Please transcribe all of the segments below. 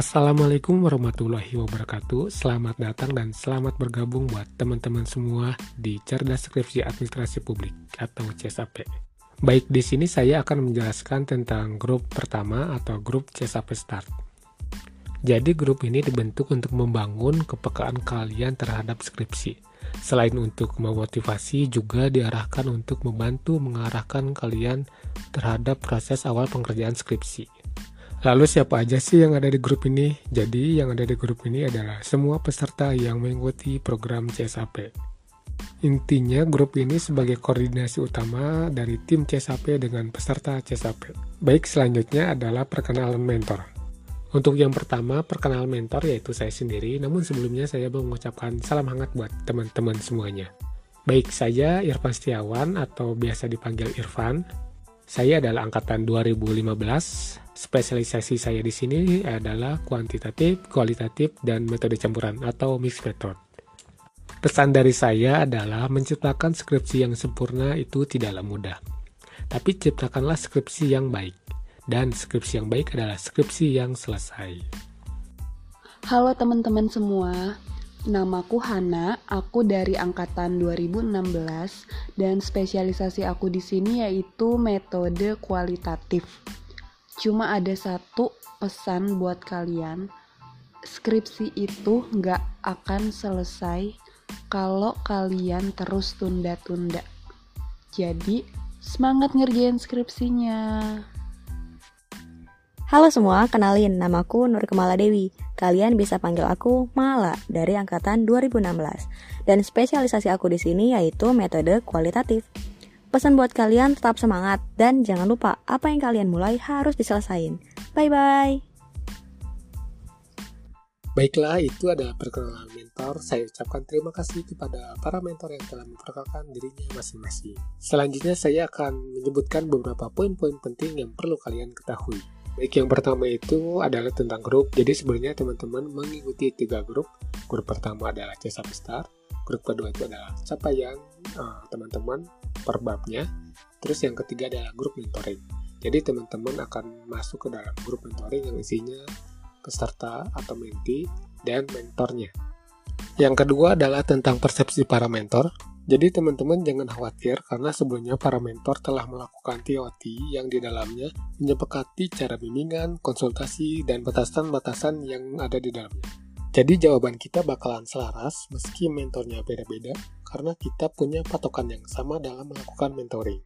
Assalamualaikum warahmatullahi wabarakatuh. Selamat datang dan selamat bergabung buat teman-teman semua di Cerdas Skripsi Administrasi Publik atau CSAP Baik, di sini saya akan menjelaskan tentang grup pertama atau grup CSAP Start. Jadi grup ini dibentuk untuk membangun kepekaan kalian terhadap skripsi. Selain untuk memotivasi, juga diarahkan untuk membantu mengarahkan kalian terhadap proses awal pengerjaan skripsi Lalu siapa aja sih yang ada di grup ini? Jadi yang ada di grup ini adalah semua peserta yang mengikuti program CSAP. Intinya grup ini sebagai koordinasi utama dari tim CSAP dengan peserta CSAP. Baik, selanjutnya adalah perkenalan mentor. Untuk yang pertama, perkenalan mentor yaitu saya sendiri, namun sebelumnya saya mengucapkan salam hangat buat teman-teman semuanya. Baik, saya Irfan Setiawan atau biasa dipanggil Irfan. Saya adalah angkatan 2015, Spesialisasi saya di sini adalah kuantitatif, kualitatif, dan metode campuran atau mixed method. Pesan dari saya adalah menciptakan skripsi yang sempurna itu tidaklah mudah. Tapi ciptakanlah skripsi yang baik. Dan skripsi yang baik adalah skripsi yang selesai. Halo teman-teman semua, Namaku Hana, aku dari angkatan 2016 dan spesialisasi aku di sini yaitu metode kualitatif. Cuma ada satu pesan buat kalian, skripsi itu nggak akan selesai kalau kalian terus tunda-tunda. Jadi, semangat ngerjain skripsinya. Halo semua, kenalin namaku Nur Kemala Dewi. Kalian bisa panggil aku Mala dari angkatan 2016. Dan spesialisasi aku di sini yaitu metode kualitatif. Pesan buat kalian tetap semangat dan jangan lupa apa yang kalian mulai harus diselesain. Bye-bye. Baiklah, itu adalah perkenalan mentor. Saya ucapkan terima kasih kepada para mentor yang telah memperkenalkan dirinya masing-masing. Selanjutnya saya akan menyebutkan beberapa poin-poin penting yang perlu kalian ketahui. Baik, yang pertama itu adalah tentang grup. Jadi sebenarnya teman-teman mengikuti tiga grup. Grup pertama adalah CSAP Star, grup kedua itu adalah capaian uh, teman-teman per babnya. Terus yang ketiga adalah grup mentoring. Jadi teman-teman akan masuk ke dalam grup mentoring yang isinya peserta atau menti dan mentornya. Yang kedua adalah tentang persepsi para mentor. Jadi teman-teman jangan khawatir karena sebelumnya para mentor telah melakukan TOT yang di dalamnya menyepakati cara bimbingan, konsultasi, dan batasan-batasan yang ada di dalamnya. Jadi jawaban kita bakalan selaras meski mentornya beda-beda karena kita punya patokan yang sama dalam melakukan mentoring.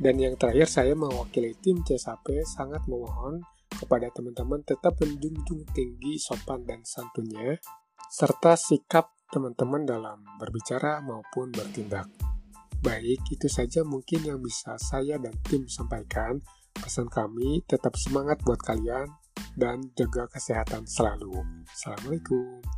Dan yang terakhir saya mewakili tim CSAP sangat memohon kepada teman-teman tetap menjunjung tinggi sopan dan santunnya serta sikap teman-teman dalam berbicara maupun bertindak. Baik, itu saja mungkin yang bisa saya dan tim sampaikan. Pesan kami tetap semangat buat kalian dan jaga kesehatan selalu. Assalamualaikum.